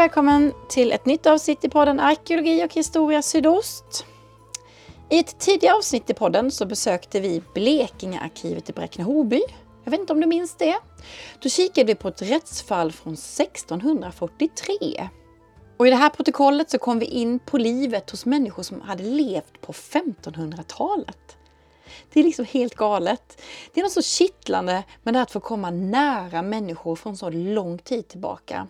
välkommen till ett nytt avsnitt i podden Arkeologi och historia sydost. I ett tidigare avsnitt i podden så besökte vi Blekingearkivet i Bräkne-Hoby. Jag vet inte om du minns det? Då kikade vi på ett rättsfall från 1643. Och i det här protokollet så kom vi in på livet hos människor som hade levt på 1500-talet. Det är liksom helt galet. Det är något så kittlande med det här att få komma nära människor från så lång tid tillbaka.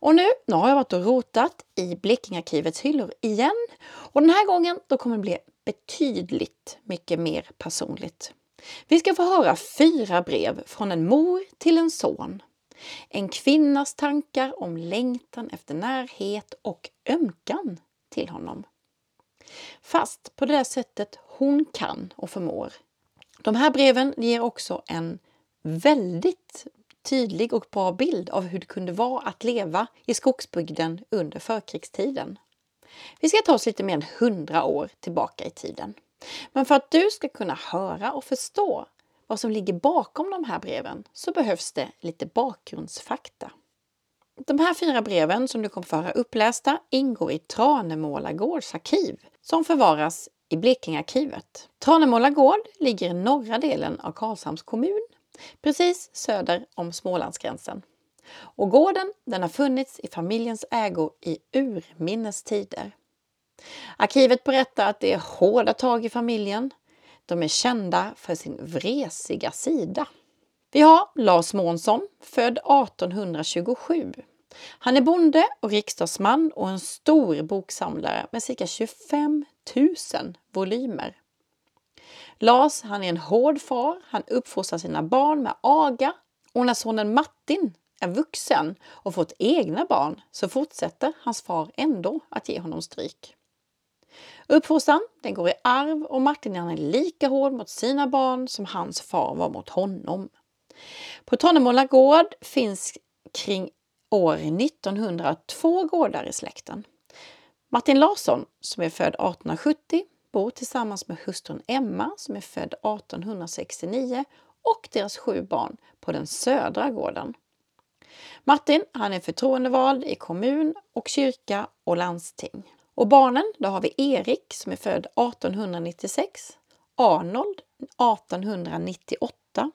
Och nu, nu har jag varit och rotat i Blekingearkivets hyllor igen. Och den här gången då kommer det bli betydligt mycket mer personligt. Vi ska få höra fyra brev från en mor till en son. En kvinnas tankar om längtan efter närhet och ömkan till honom. Fast på det där sättet hon kan och förmår. De här breven ger också en väldigt tydlig och bra bild av hur det kunde vara att leva i skogsbygden under förkrigstiden. Vi ska ta oss lite mer än hundra år tillbaka i tiden. Men för att du ska kunna höra och förstå vad som ligger bakom de här breven så behövs det lite bakgrundsfakta. De här fyra breven som du kommer få höra upplästa ingår i Tranemåla gårdsarkiv som förvaras i Blekingearkivet. Tranemåla gård ligger i norra delen av Karlshamns kommun precis söder om Smålandsgränsen. Och gården den har funnits i familjens ägo i urminnes tider. Arkivet berättar att det är hårda tag i familjen. De är kända för sin vresiga sida. Vi har Lars Månsson, född 1827. Han är bonde och riksdagsman och en stor boksamlare med cirka 25 000 volymer. Lars han är en hård far. Han uppfostrar sina barn med aga och när sonen Martin är vuxen och fått egna barn så fortsätter hans far ändå att ge honom stryk. Uppfostran den går i arv och Martin är lika hård mot sina barn som hans far var mot honom. På Tonnemåla gård finns kring år 1902 gårdar i släkten. Martin Larsson, som är född 1870, bor tillsammans med hustrun Emma som är född 1869 och deras sju barn på den södra gården. Martin han är förtroendevald i kommun och kyrka och landsting. Och barnen, då har vi Erik som är född 1896, Arnold 1898.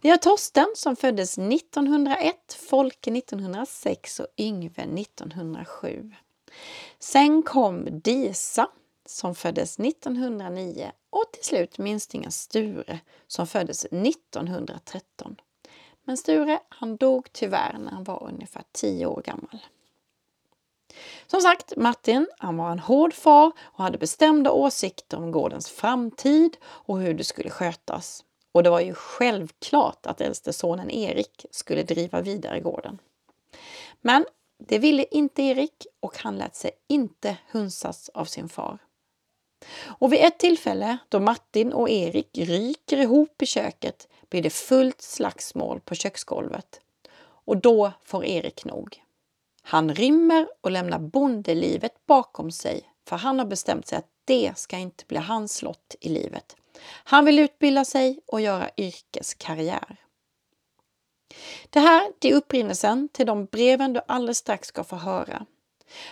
Vi har Torsten som föddes 1901, Folke 1906 och Yngve 1907. Sen kom Disa som föddes 1909 och till slut minstingen Sture som föddes 1913. Men Sture han dog tyvärr när han var ungefär 10 år gammal. Som sagt, Martin han var en hård far och hade bestämda åsikter om gårdens framtid och hur det skulle skötas. Och det var ju självklart att äldste sonen Erik skulle driva vidare gården. Men det ville inte Erik och han lät sig inte hunsas av sin far. Och vid ett tillfälle då Martin och Erik ryker ihop i köket blir det fullt slagsmål på köksgolvet. Och då får Erik nog. Han rymmer och lämnar bondelivet bakom sig för han har bestämt sig att det ska inte bli hans lott i livet. Han vill utbilda sig och göra yrkeskarriär. Det här är upprinnelsen till de breven du alldeles strax ska få höra.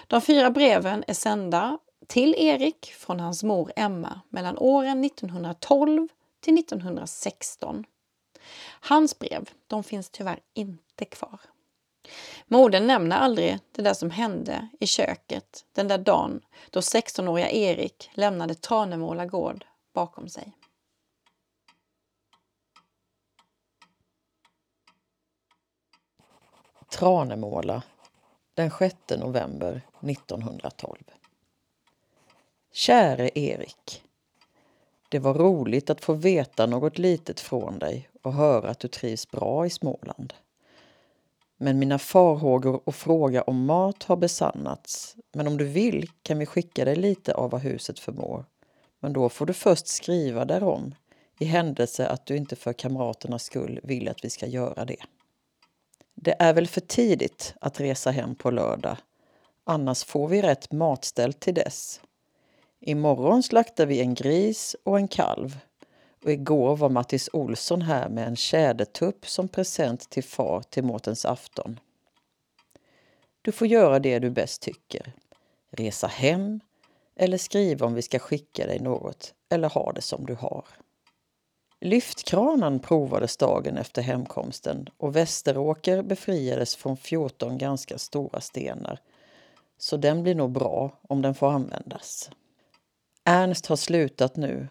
De fyra breven är sända till Erik från hans mor Emma mellan åren 1912 till 1916. Hans brev de finns tyvärr inte kvar. Modern nämner aldrig det där som hände i köket den där dagen då 16-åriga Erik lämnade Tranemåla gård bakom sig. Tranemåla den 6 november 1912. Käre Erik. Det var roligt att få veta något litet från dig och höra att du trivs bra i Småland. Men mina farhågor och fråga om mat har besannats. Men om du vill kan vi skicka dig lite av vad huset förmår. Men då får du först skriva därom i händelse att du inte för kamraternas skull vill att vi ska göra det. Det är väl för tidigt att resa hem på lördag. Annars får vi rätt matställ till dess. Imorgon slaktar vi en gris och en kalv. Och igår var Mattis Olsson här med en tjädertupp som present till far till Mårtens afton. Du får göra det du bäst tycker. Resa hem eller skriva om vi ska skicka dig något eller ha det som du har. Lyftkranen provades dagen efter hemkomsten och Västeråker befriades från 14 ganska stora stenar. Så den blir nog bra om den får användas. Ernst har slutat nu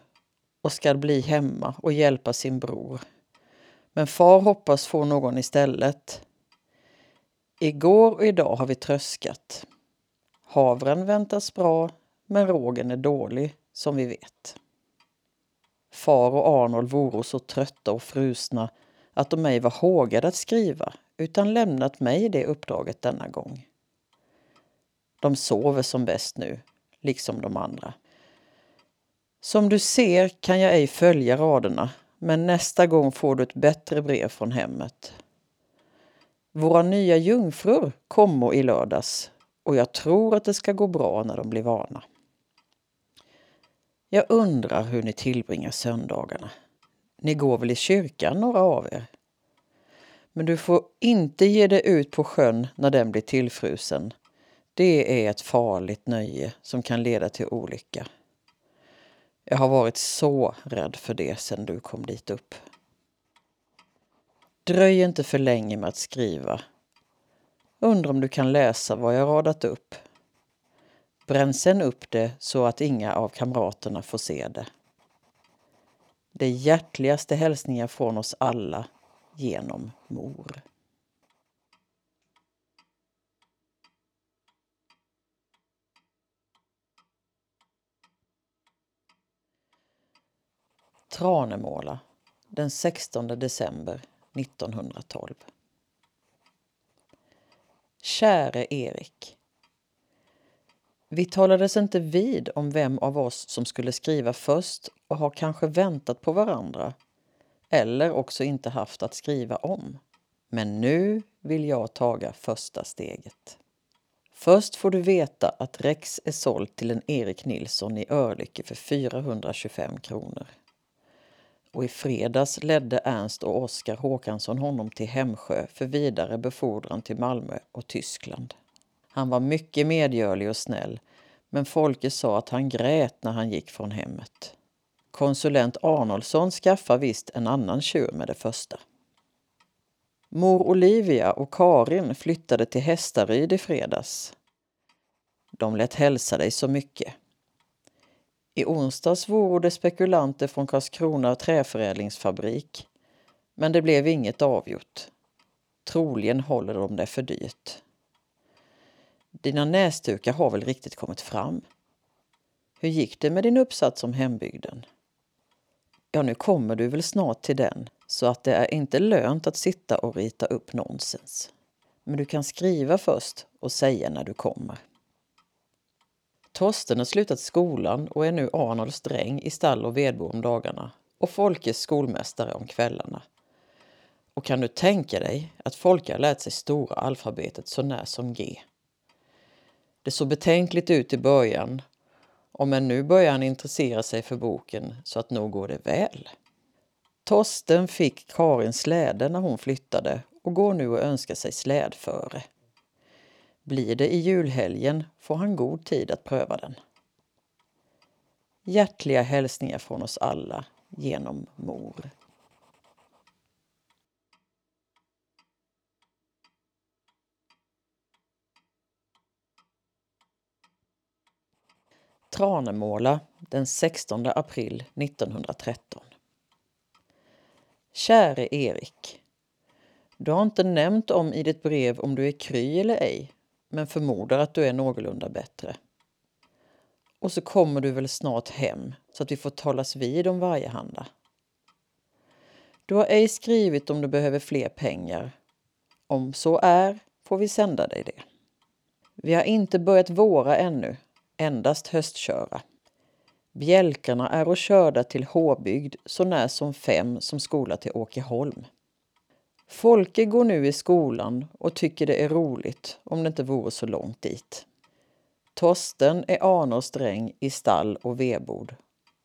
och ska bli hemma och hjälpa sin bror. Men far hoppas få någon istället. Igår och idag har vi tröskat. Havren väntas bra, men rågen är dålig, som vi vet. Far och Arnold voro så trötta och frusna att de ej var hågade att skriva utan lämnat mig det uppdraget denna gång. De sover som bäst nu, liksom de andra. Som du ser kan jag ej följa raderna, men nästa gång får du ett bättre brev från hemmet. Våra nya jungfrur kommer i lördags och jag tror att det ska gå bra när de blir vana. Jag undrar hur ni tillbringar söndagarna. Ni går väl i kyrkan några av er? Men du får inte ge dig ut på sjön när den blir tillfrusen. Det är ett farligt nöje som kan leda till olycka. Jag har varit så rädd för det sedan du kom dit upp. Dröj inte för länge med att skriva. Undrar om du kan läsa vad jag radat upp. Bränn sen upp det så att inga av kamraterna får se det. Det hjärtligaste hälsningar från oss alla genom mor. Tranemåla den 16 december 1912. Käre Erik. Vi talades inte vid om vem av oss som skulle skriva först och har kanske väntat på varandra eller också inte haft att skriva om. Men nu vill jag taga första steget. Först får du veta att Rex är såld till en Erik Nilsson i Örlycke för 425 kronor. Och i fredags ledde Ernst och Oskar Håkansson honom till Hemsjö för vidare befordran till Malmö och Tyskland. Han var mycket medgörlig och snäll, men Folke sa att han grät när han gick från hemmet. Konsulent Arnoldsson skaffar visst en annan tjur med det första. Mor Olivia och Karin flyttade till Hästaryd i fredags. De lät hälsa dig så mycket. I onsdags vore det spekulanter från Karlskrona träförädlingsfabrik. Men det blev inget avgjort. Troligen håller de det för dyrt. Dina näsdukar har väl riktigt kommit fram? Hur gick det med din uppsats om hembygden? Ja, nu kommer du väl snart till den, så att det är inte lönt att sitta och rita upp nonsens. Men du kan skriva först och säga när du kommer. Torsten har slutat skolan och är nu Arnolds dräng i stall och vedbo om dagarna och Folkes skolmästare om kvällarna. Och kan du tänka dig att Folke har lärt sig stora alfabetet så när som G? Det såg betänkligt ut i början, och men nu börjar han intressera sig för boken så att nog går det väl. Torsten fick Karin släde när hon flyttade och går nu och önskar sig slädföre. Blir det i julhelgen får han god tid att pröva den. Hjärtliga hälsningar från oss alla genom mor. Tranemåla den 16 april 1913. Käre Erik. Du har inte nämnt om i ditt brev om du är kry eller ej men förmodar att du är någorlunda bättre. Och så kommer du väl snart hem så att vi får talas vid om varjehanda. Du har ej skrivit om du behöver fler pengar. Om så är får vi sända dig det. Vi har inte börjat våra ännu, endast höstköra. Bjälkarna är och körda till Håbygd så när som fem som skola till Åkeholm. Folke går nu i skolan och tycker det är roligt om det inte vore så långt dit. Torsten är Arnors dräng i stall och vedbod.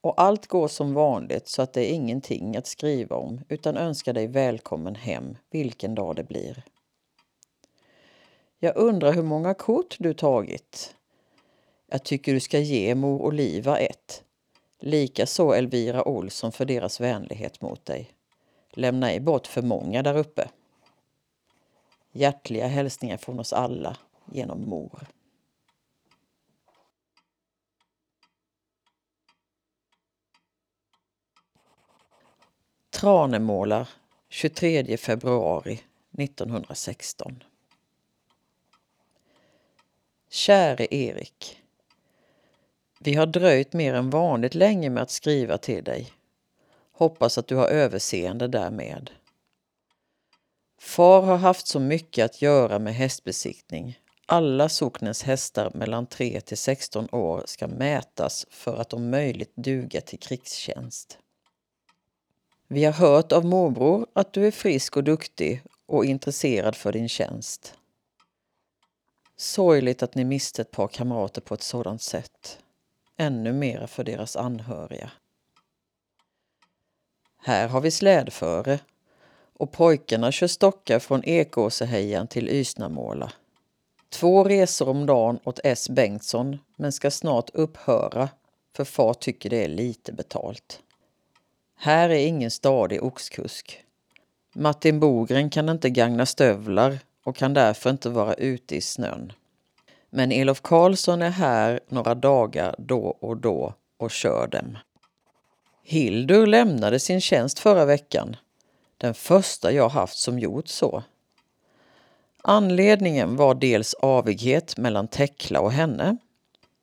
Och allt går som vanligt så att det är ingenting att skriva om utan önskar dig välkommen hem vilken dag det blir. Jag undrar hur många kort du tagit. Jag tycker du ska ge mor Oliva ett. Likaså Elvira Olsson för deras vänlighet mot dig. Lämna ej bort för många där uppe. Hjärtliga hälsningar från oss alla genom mor. Tranemålar 23 februari 1916 Käre Erik. Vi har dröjt mer än vanligt länge med att skriva till dig. Hoppas att du har överseende därmed. Far har haft så mycket att göra med hästbesiktning. Alla socknens hästar mellan 3 till 16 år ska mätas för att om möjligt duga till krigstjänst. Vi har hört av morbror att du är frisk och duktig och intresserad för din tjänst. Sorgligt att ni miste ett par kamrater på ett sådant sätt. Ännu mera för deras anhöriga. Här har vi slädföre och pojkarna kör stockar från Ekåsehejan till Ysnamåla. Två resor om dagen åt S Bengtsson men ska snart upphöra för far tycker det är lite betalt. Här är ingen stadig oxkusk. Martin Bogren kan inte gagna stövlar och kan därför inte vara ute i snön. Men Elof Karlsson är här några dagar då och då och kör dem. Hildur lämnade sin tjänst förra veckan. Den första jag haft som gjort så. Anledningen var dels avighet mellan Tekla och henne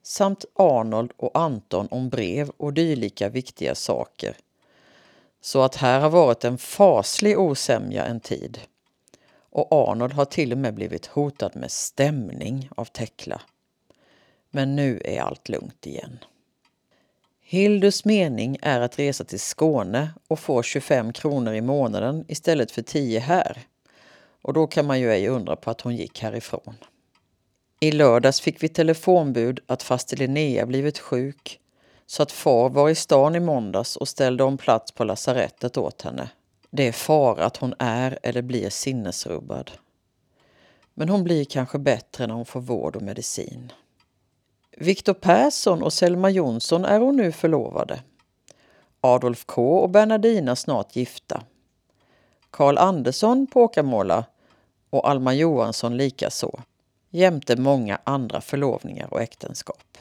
samt Arnold och Anton om brev och dylika viktiga saker. Så att här har varit en faslig osämja en tid. Och Arnold har till och med blivit hotad med stämning av Tekla. Men nu är allt lugnt igen. Hildus mening är att resa till Skåne och få 25 kronor i månaden istället för 10 här. Och då kan man ju ej undra på att hon gick härifrån. I lördags fick vi telefonbud att faster Linnea blivit sjuk så att far var i stan i måndags och ställde om plats på lasarettet åt henne. Det är fara att hon är eller blir sinnesrubbad. Men hon blir kanske bättre när hon får vård och medicin. Viktor Persson och Selma Jonsson är hon nu förlovade. Adolf K och Bernardina snart gifta. Karl Andersson på Åkermåla och Alma Johansson likaså, jämte många andra förlovningar och äktenskap.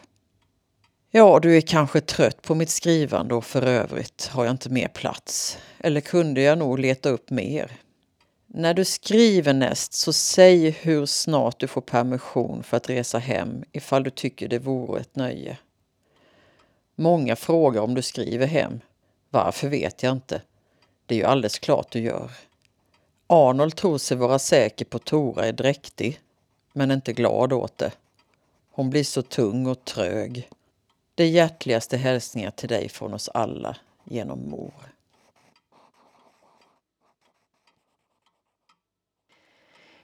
Ja, du är kanske trött på mitt skrivande och för övrigt har jag inte mer plats. Eller kunde jag nog leta upp mer? När du skriver näst så säg hur snart du får permission för att resa hem ifall du tycker det vore ett nöje. Många frågar om du skriver hem. Varför vet jag inte. Det är ju alldeles klart du gör. Arnold tror sig vara säker på Tora är dräktig, men inte glad åt det. Hon blir så tung och trög. De hjärtligaste hälsningar till dig från oss alla genom mor.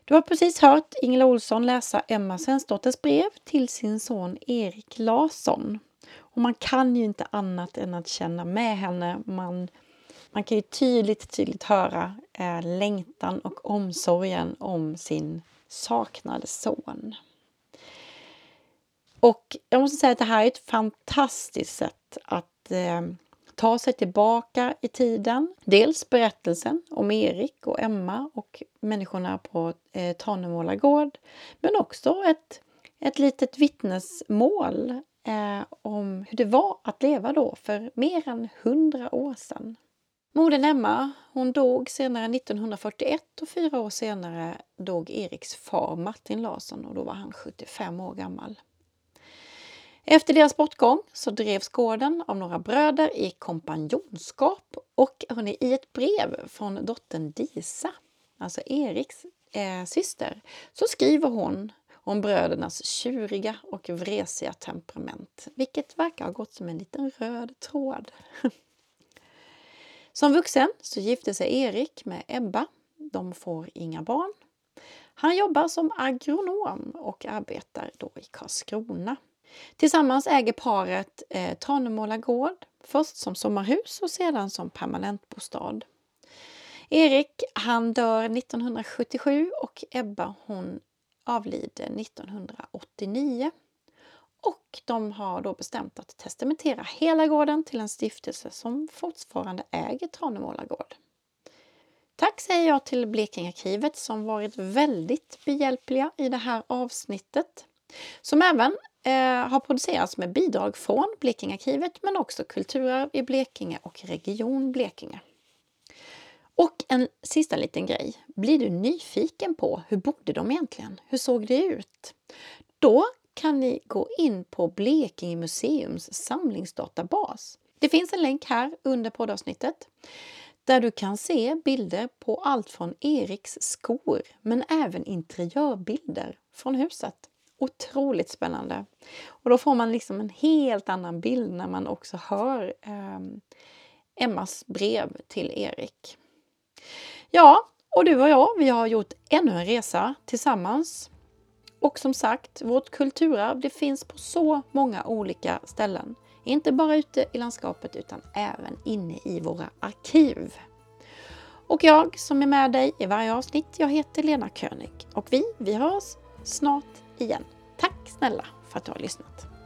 Du har precis hört Ingela Olsson läsa Emma Svensdotters brev till sin son Erik Larsson. Och man kan ju inte annat än att känna med henne. Man, man kan ju tydligt, tydligt höra eh, längtan och omsorgen om sin saknade son. Och jag måste säga att det här är ett fantastiskt sätt att eh, ta sig tillbaka i tiden. Dels berättelsen om Erik och Emma och människorna på eh, Tanemåla gård. Men också ett, ett litet vittnesmål eh, om hur det var att leva då för mer än hundra år sedan. Modern Emma hon dog senare 1941 och fyra år senare dog Eriks far Martin Larsson och då var han 75 år gammal. Efter deras bortgång så drevs gården av några bröder i kompanjonskap och hörni, i ett brev från dottern Disa, alltså Eriks eh, syster, så skriver hon om brödernas tjuriga och vresiga temperament, vilket verkar ha gått som en liten röd tråd. Som vuxen så gifte sig Erik med Ebba. De får inga barn. Han jobbar som agronom och arbetar då i Karlskrona. Tillsammans äger paret eh, Tranemåla gård, först som sommarhus och sedan som permanentbostad. Erik han dör 1977 och Ebba hon avlider 1989 och de har då bestämt att testamentera hela gården till en stiftelse som fortfarande äger Tranemåla gård. Tack säger jag till Blekingearkivet som varit väldigt behjälpliga i det här avsnittet. Som även eh, har producerats med bidrag från Blekingearkivet men också Kulturarv i Blekinge och Region Blekinge. Och en sista liten grej. Blir du nyfiken på hur bodde de egentligen? Hur såg det ut? Då kan ni gå in på Blekinge museums samlingsdatabas. Det finns en länk här under poddavsnittet där du kan se bilder på allt från Eriks skor men även interiörbilder från huset. Otroligt spännande! Och då får man liksom en helt annan bild när man också hör eh, Emmas brev till Erik. Ja, och du och jag, vi har gjort ännu en resa tillsammans. Och som sagt, vårt kulturarv det finns på så många olika ställen. Inte bara ute i landskapet utan även inne i våra arkiv. Och jag som är med dig i varje avsnitt, jag heter Lena König. Och vi, vi hörs snart igen. Tack snälla för att du har lyssnat.